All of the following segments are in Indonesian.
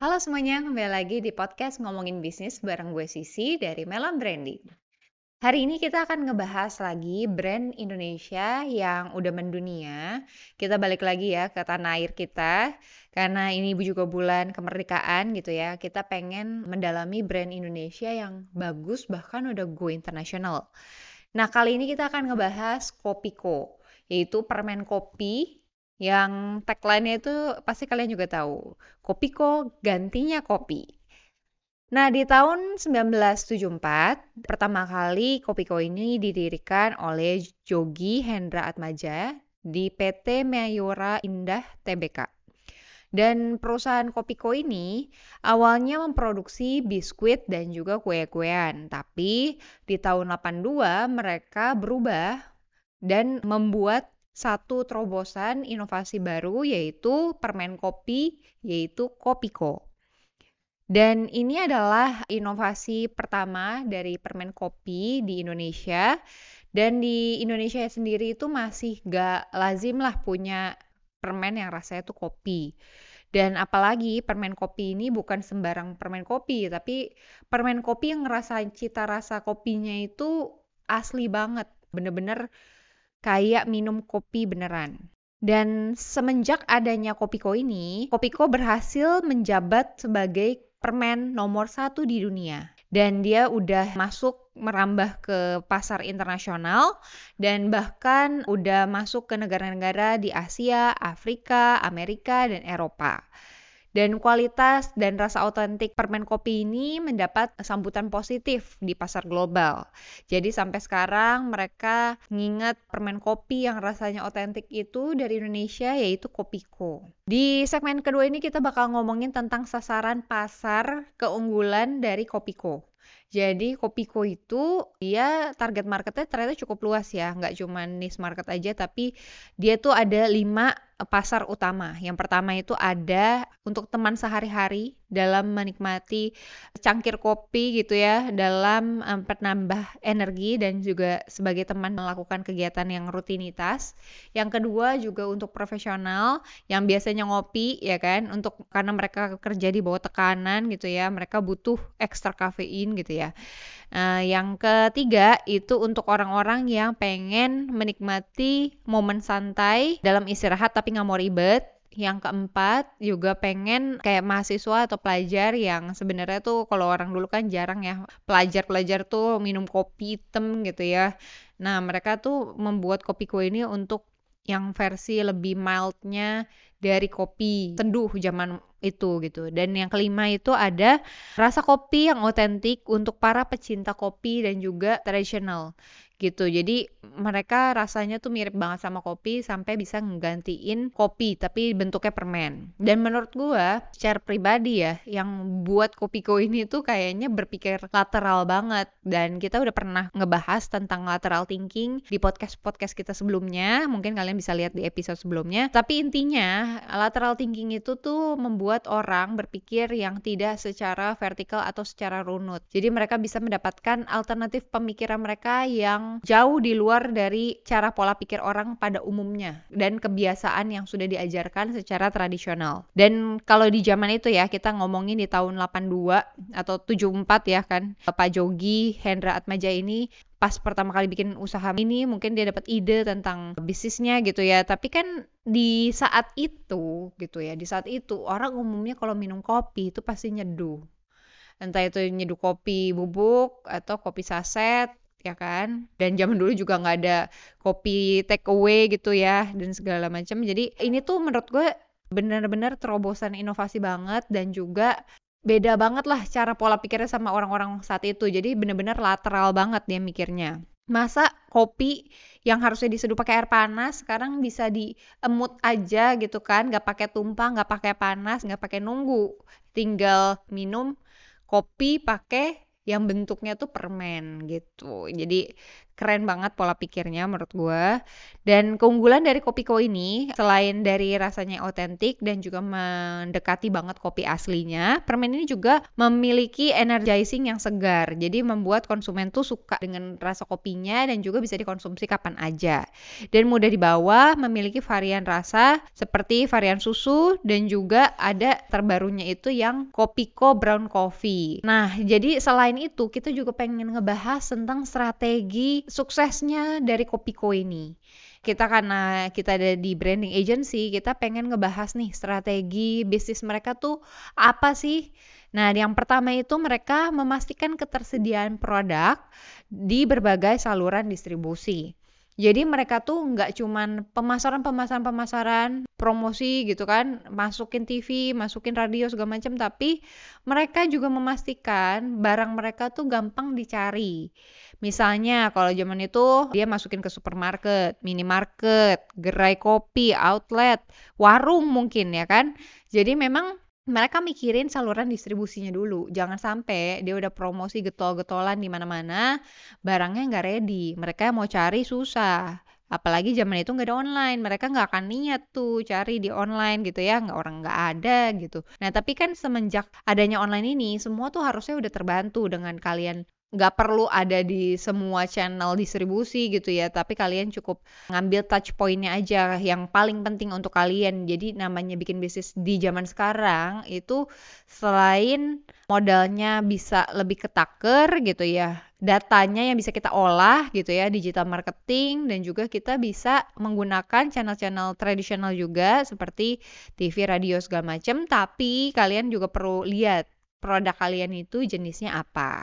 Halo semuanya, kembali lagi di podcast Ngomongin Bisnis bareng gue Sisi dari Melon Branding. Hari ini kita akan ngebahas lagi brand Indonesia yang udah mendunia. Kita balik lagi ya ke tanah air kita, karena ini juga bulan kemerdekaan gitu ya. Kita pengen mendalami brand Indonesia yang bagus bahkan udah go internasional. Nah kali ini kita akan ngebahas Kopiko, yaitu permen kopi yang tagline-nya itu pasti kalian juga tahu. Kopiko gantinya kopi. Nah, di tahun 1974, pertama kali Kopiko ini didirikan oleh Jogi Hendra Atmaja di PT Mayora Indah Tbk. Dan perusahaan Kopiko ini awalnya memproduksi biskuit dan juga kue-kuean. Tapi di tahun 82 mereka berubah dan membuat satu terobosan inovasi baru yaitu permen kopi yaitu Kopiko. Dan ini adalah inovasi pertama dari permen kopi di Indonesia. Dan di Indonesia sendiri itu masih gak lazim lah punya permen yang rasanya tuh kopi. Dan apalagi permen kopi ini bukan sembarang permen kopi, tapi permen kopi yang ngerasa cita rasa kopinya itu asli banget. Bener-bener kayak minum kopi beneran. Dan semenjak adanya Kopiko ini, Kopiko berhasil menjabat sebagai permen nomor satu di dunia. Dan dia udah masuk merambah ke pasar internasional dan bahkan udah masuk ke negara-negara di Asia, Afrika, Amerika, dan Eropa. Dan kualitas dan rasa otentik permen kopi ini mendapat sambutan positif di pasar global. Jadi sampai sekarang mereka nginget permen kopi yang rasanya otentik itu dari Indonesia yaitu Kopiko. Di segmen kedua ini kita bakal ngomongin tentang sasaran pasar keunggulan dari Kopiko. Jadi Kopiko itu dia target marketnya ternyata cukup luas ya, nggak cuma niche market aja, tapi dia tuh ada lima pasar utama. Yang pertama itu ada untuk teman sehari-hari dalam menikmati cangkir kopi gitu ya, dalam um, penambah energi dan juga sebagai teman melakukan kegiatan yang rutinitas. Yang kedua juga untuk profesional yang biasanya ngopi ya kan, untuk karena mereka kerja di bawah tekanan gitu ya, mereka butuh ekstra kafein gitu ya. Uh, yang ketiga itu untuk orang-orang yang pengen menikmati momen santai dalam istirahat tapi nggak mau ribet. Yang keempat juga pengen kayak mahasiswa atau pelajar yang sebenarnya tuh kalau orang dulu kan jarang ya pelajar-pelajar tuh minum kopi hitam gitu ya. Nah mereka tuh membuat kopi kue ini untuk yang versi lebih mildnya dari kopi teduh zaman itu gitu. Dan yang kelima itu ada rasa kopi yang otentik untuk para pecinta kopi dan juga tradisional gitu. Jadi mereka rasanya tuh mirip banget sama kopi sampai bisa ngegantiin kopi tapi bentuknya permen. Dan menurut gua secara pribadi ya yang buat Kopiko ini tuh kayaknya berpikir lateral banget dan kita udah pernah ngebahas tentang lateral thinking di podcast-podcast kita sebelumnya. Mungkin kalian bisa lihat di episode sebelumnya. Tapi intinya lateral thinking itu tuh membuat orang berpikir yang tidak secara vertikal atau secara runut. Jadi mereka bisa mendapatkan alternatif pemikiran mereka yang jauh di luar dari cara pola pikir orang pada umumnya dan kebiasaan yang sudah diajarkan secara tradisional. Dan kalau di zaman itu ya kita ngomongin di tahun 82 atau 74 ya kan Pak Jogi Hendra Atmaja ini pas pertama kali bikin usaha ini mungkin dia dapat ide tentang bisnisnya gitu ya tapi kan di saat itu gitu ya di saat itu orang umumnya kalau minum kopi itu pasti nyeduh entah itu nyeduh kopi bubuk atau kopi saset ya kan? Dan zaman dulu juga nggak ada kopi take away gitu ya dan segala macam. Jadi ini tuh menurut gue benar-benar terobosan inovasi banget dan juga beda banget lah cara pola pikirnya sama orang-orang saat itu. Jadi benar-benar lateral banget dia mikirnya. Masa kopi yang harusnya diseduh pakai air panas sekarang bisa diemut aja gitu kan? Nggak pakai tumpah nggak pakai panas nggak pakai nunggu. Tinggal minum kopi pakai yang bentuknya tuh permen gitu. Jadi keren banget pola pikirnya menurut gue. Dan keunggulan dari Kopiko ini, selain dari rasanya otentik dan juga mendekati banget kopi aslinya, permen ini juga memiliki energizing yang segar. Jadi membuat konsumen tuh suka dengan rasa kopinya dan juga bisa dikonsumsi kapan aja. Dan mudah dibawa, memiliki varian rasa seperti varian susu dan juga ada terbarunya itu yang Kopiko Brown Coffee. Nah, jadi selain itu kita juga pengen ngebahas tentang strategi suksesnya dari Kopiko ini kita karena kita ada di branding agency, kita pengen ngebahas nih strategi bisnis mereka tuh apa sih? Nah, yang pertama itu mereka memastikan ketersediaan produk di berbagai saluran distribusi. Jadi mereka tuh nggak cuman pemasaran, pemasaran, pemasaran, promosi gitu kan, masukin TV, masukin radio segala macam, tapi mereka juga memastikan barang mereka tuh gampang dicari. Misalnya kalau zaman itu dia masukin ke supermarket, minimarket, gerai kopi, outlet, warung mungkin ya kan. Jadi memang mereka mikirin saluran distribusinya dulu. Jangan sampai dia udah promosi getol-getolan di mana-mana, barangnya nggak ready. Mereka mau cari susah. Apalagi zaman itu nggak ada online, mereka nggak akan niat tuh cari di online gitu ya, nggak orang nggak ada gitu. Nah tapi kan semenjak adanya online ini, semua tuh harusnya udah terbantu dengan kalian nggak perlu ada di semua channel distribusi gitu ya, tapi kalian cukup ngambil touch pointnya aja yang paling penting untuk kalian. Jadi namanya bikin bisnis di zaman sekarang itu selain modalnya bisa lebih ketaker gitu ya, datanya yang bisa kita olah gitu ya, digital marketing dan juga kita bisa menggunakan channel-channel tradisional juga seperti TV, radio segala macam, tapi kalian juga perlu lihat produk kalian itu jenisnya apa.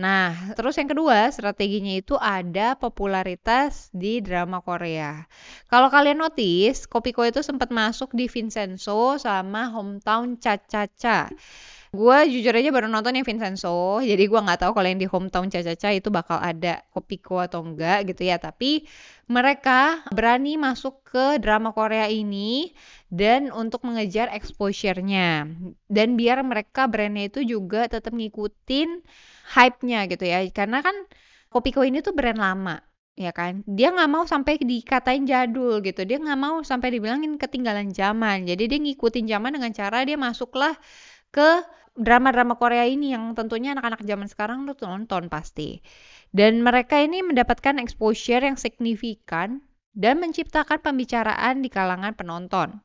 Nah, terus yang kedua, strateginya itu ada popularitas di drama Korea. Kalau kalian notice, Kopiko itu sempat masuk di Vincenzo sama Hometown Cha-Cha-Cha. Gue jujur aja baru nonton yang Vincenzo, jadi gue nggak tahu kalau yang di Hometown Cha-Cha-Cha itu bakal ada Kopiko atau enggak gitu ya. Tapi mereka berani masuk ke drama Korea ini dan untuk mengejar exposure-nya. Dan biar mereka brandnya itu juga tetap ngikutin hype-nya gitu ya. Karena kan Kopiko ini tuh brand lama ya kan dia nggak mau sampai dikatain jadul gitu dia nggak mau sampai dibilangin ketinggalan zaman jadi dia ngikutin zaman dengan cara dia masuklah ke drama-drama Korea ini yang tentunya anak-anak zaman sekarang tuh nonton pasti dan mereka ini mendapatkan exposure yang signifikan dan menciptakan pembicaraan di kalangan penonton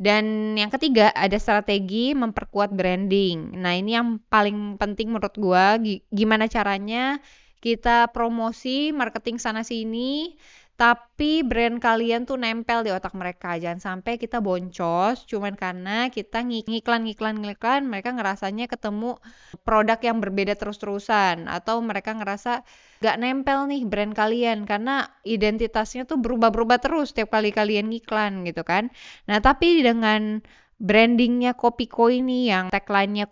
dan yang ketiga ada strategi memperkuat branding. Nah ini yang paling penting menurut gue gimana caranya kita promosi marketing sana sini tapi brand kalian tuh nempel di otak mereka. Jangan sampai kita boncos cuman karena kita ngiklan ngiklan ngiklan mereka ngerasanya ketemu produk yang berbeda terus-terusan atau mereka ngerasa gak nempel nih brand kalian karena identitasnya tuh berubah-berubah terus setiap kali kalian ngiklan gitu kan. Nah tapi dengan brandingnya Kopiko ini yang tagline-nya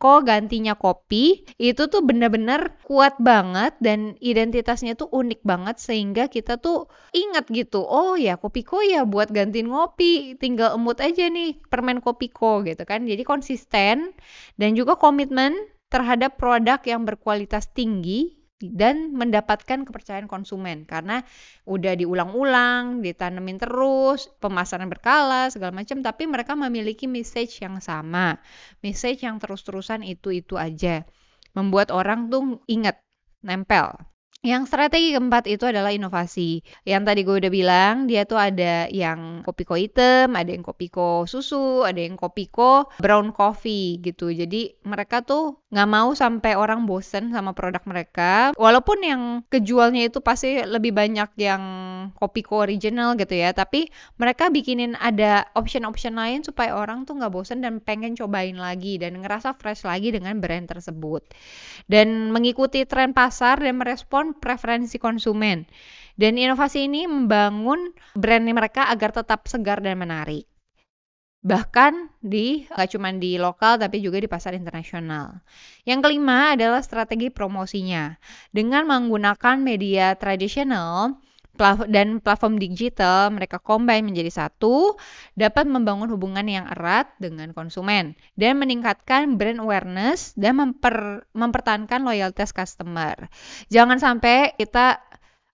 Kopiko gantinya kopi itu tuh bener-bener kuat banget dan identitasnya tuh unik banget sehingga kita tuh ingat gitu oh ya Kopiko ya buat gantiin ngopi tinggal emut aja nih permen Kopiko gitu kan. Jadi konsisten dan juga komitmen terhadap produk yang berkualitas tinggi dan mendapatkan kepercayaan konsumen karena udah diulang-ulang, ditanemin terus, pemasaran berkala segala macam tapi mereka memiliki message yang sama. Message yang terus-terusan itu-itu aja. Membuat orang tuh ingat, nempel. Yang strategi keempat itu adalah inovasi. Yang tadi gue udah bilang, dia tuh ada yang kopiko hitam, ada yang kopiko susu, ada yang kopiko brown coffee gitu. Jadi mereka tuh nggak mau sampai orang bosen sama produk mereka. Walaupun yang kejualnya itu pasti lebih banyak yang kopiko original gitu ya. Tapi mereka bikinin ada option-option lain supaya orang tuh nggak bosen dan pengen cobain lagi dan ngerasa fresh lagi dengan brand tersebut. Dan mengikuti tren pasar dan merespon preferensi konsumen. Dan inovasi ini membangun brand mereka agar tetap segar dan menarik. Bahkan di gak cuma di lokal tapi juga di pasar internasional. Yang kelima adalah strategi promosinya. Dengan menggunakan media tradisional, dan platform digital mereka combine menjadi satu dapat membangun hubungan yang erat dengan konsumen dan meningkatkan brand awareness dan memper, mempertahankan loyalitas customer. Jangan sampai kita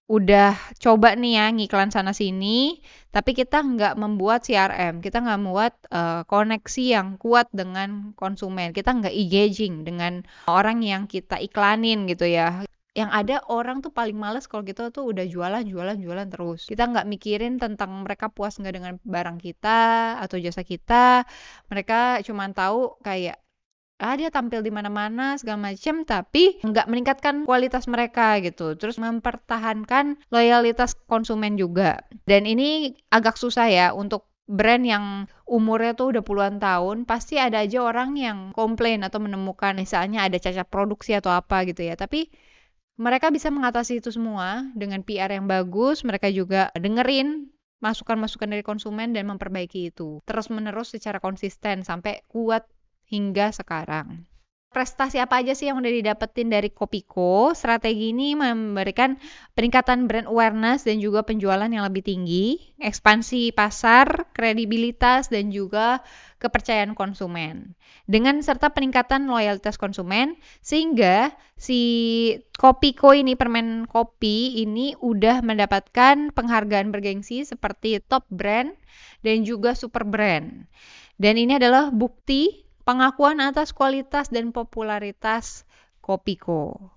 udah coba nih ya ngiklan sana sini, tapi kita nggak membuat CRM, kita nggak membuat uh, koneksi yang kuat dengan konsumen, kita nggak engaging dengan orang yang kita iklanin gitu ya yang ada orang tuh paling males kalau gitu tuh udah jualan jualan jualan terus. Kita nggak mikirin tentang mereka puas nggak dengan barang kita atau jasa kita. Mereka cuma tahu kayak ah dia tampil di mana-mana segala macam tapi nggak meningkatkan kualitas mereka gitu. Terus mempertahankan loyalitas konsumen juga. Dan ini agak susah ya untuk brand yang umurnya tuh udah puluhan tahun, pasti ada aja orang yang komplain atau menemukan misalnya ada cacat produksi atau apa gitu ya. Tapi mereka bisa mengatasi itu semua dengan PR yang bagus, mereka juga dengerin masukan-masukan dari konsumen dan memperbaiki itu. Terus-menerus secara konsisten sampai kuat hingga sekarang prestasi apa aja sih yang udah didapetin dari Kopiko? Strategi ini memberikan peningkatan brand awareness dan juga penjualan yang lebih tinggi, ekspansi pasar, kredibilitas, dan juga kepercayaan konsumen. Dengan serta peningkatan loyalitas konsumen, sehingga si Kopiko ini, permen kopi ini udah mendapatkan penghargaan bergengsi seperti top brand dan juga super brand. Dan ini adalah bukti pengakuan atas kualitas dan popularitas Kopiko.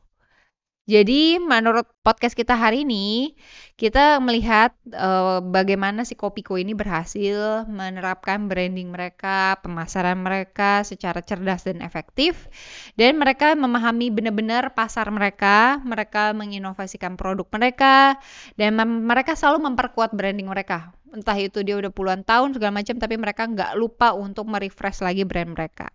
Jadi menurut podcast kita hari ini, kita melihat uh, bagaimana si Kopiko ini berhasil menerapkan branding mereka, pemasaran mereka secara cerdas dan efektif. Dan mereka memahami benar-benar pasar mereka, mereka menginovasikan produk mereka, dan mereka selalu memperkuat branding mereka entah itu dia udah puluhan tahun segala macam tapi mereka nggak lupa untuk merefresh lagi brand mereka.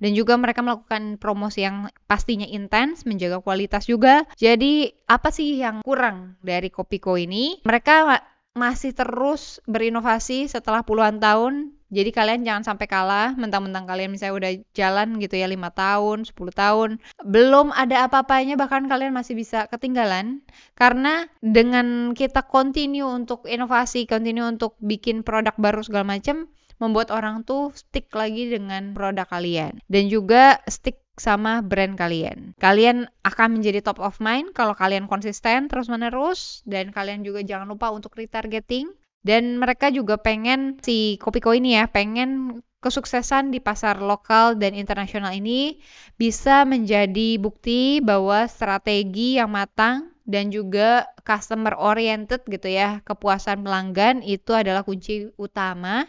Dan juga mereka melakukan promosi yang pastinya intens menjaga kualitas juga. Jadi apa sih yang kurang dari Kopiko ini? Mereka masih terus berinovasi setelah puluhan tahun jadi kalian jangan sampai kalah, mentang-mentang kalian misalnya udah jalan gitu ya 5 tahun, 10 tahun, belum ada apa-apanya bahkan kalian masih bisa ketinggalan. Karena dengan kita continue untuk inovasi, continue untuk bikin produk baru segala macam, membuat orang tuh stick lagi dengan produk kalian. Dan juga stick sama brand kalian. Kalian akan menjadi top of mind kalau kalian konsisten terus-menerus dan kalian juga jangan lupa untuk retargeting dan mereka juga pengen si Kopiko ini ya, pengen kesuksesan di pasar lokal dan internasional ini bisa menjadi bukti bahwa strategi yang matang dan juga customer oriented gitu ya, kepuasan pelanggan itu adalah kunci utama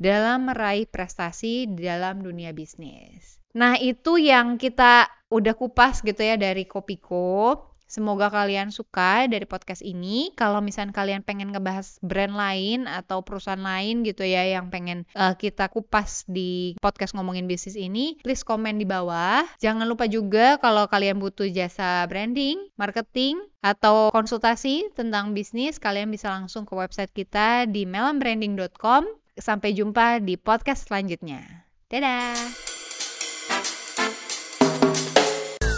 dalam meraih prestasi dalam dunia bisnis. Nah, itu yang kita udah kupas gitu ya dari Kopiko. Semoga kalian suka dari podcast ini. Kalau misalnya kalian pengen ngebahas brand lain atau perusahaan lain gitu ya yang pengen uh, kita kupas di podcast ngomongin bisnis ini, please komen di bawah. Jangan lupa juga kalau kalian butuh jasa branding, marketing, atau konsultasi tentang bisnis, kalian bisa langsung ke website kita di melambranding.com. Sampai jumpa di podcast selanjutnya. Dadah!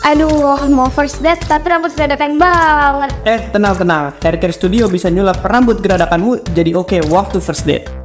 Aduh, mau first date tapi rambut geradakan banget. Eh, tenang-tenang. Hair Care Studio bisa nyulap rambut geradakanmu jadi oke okay waktu first date.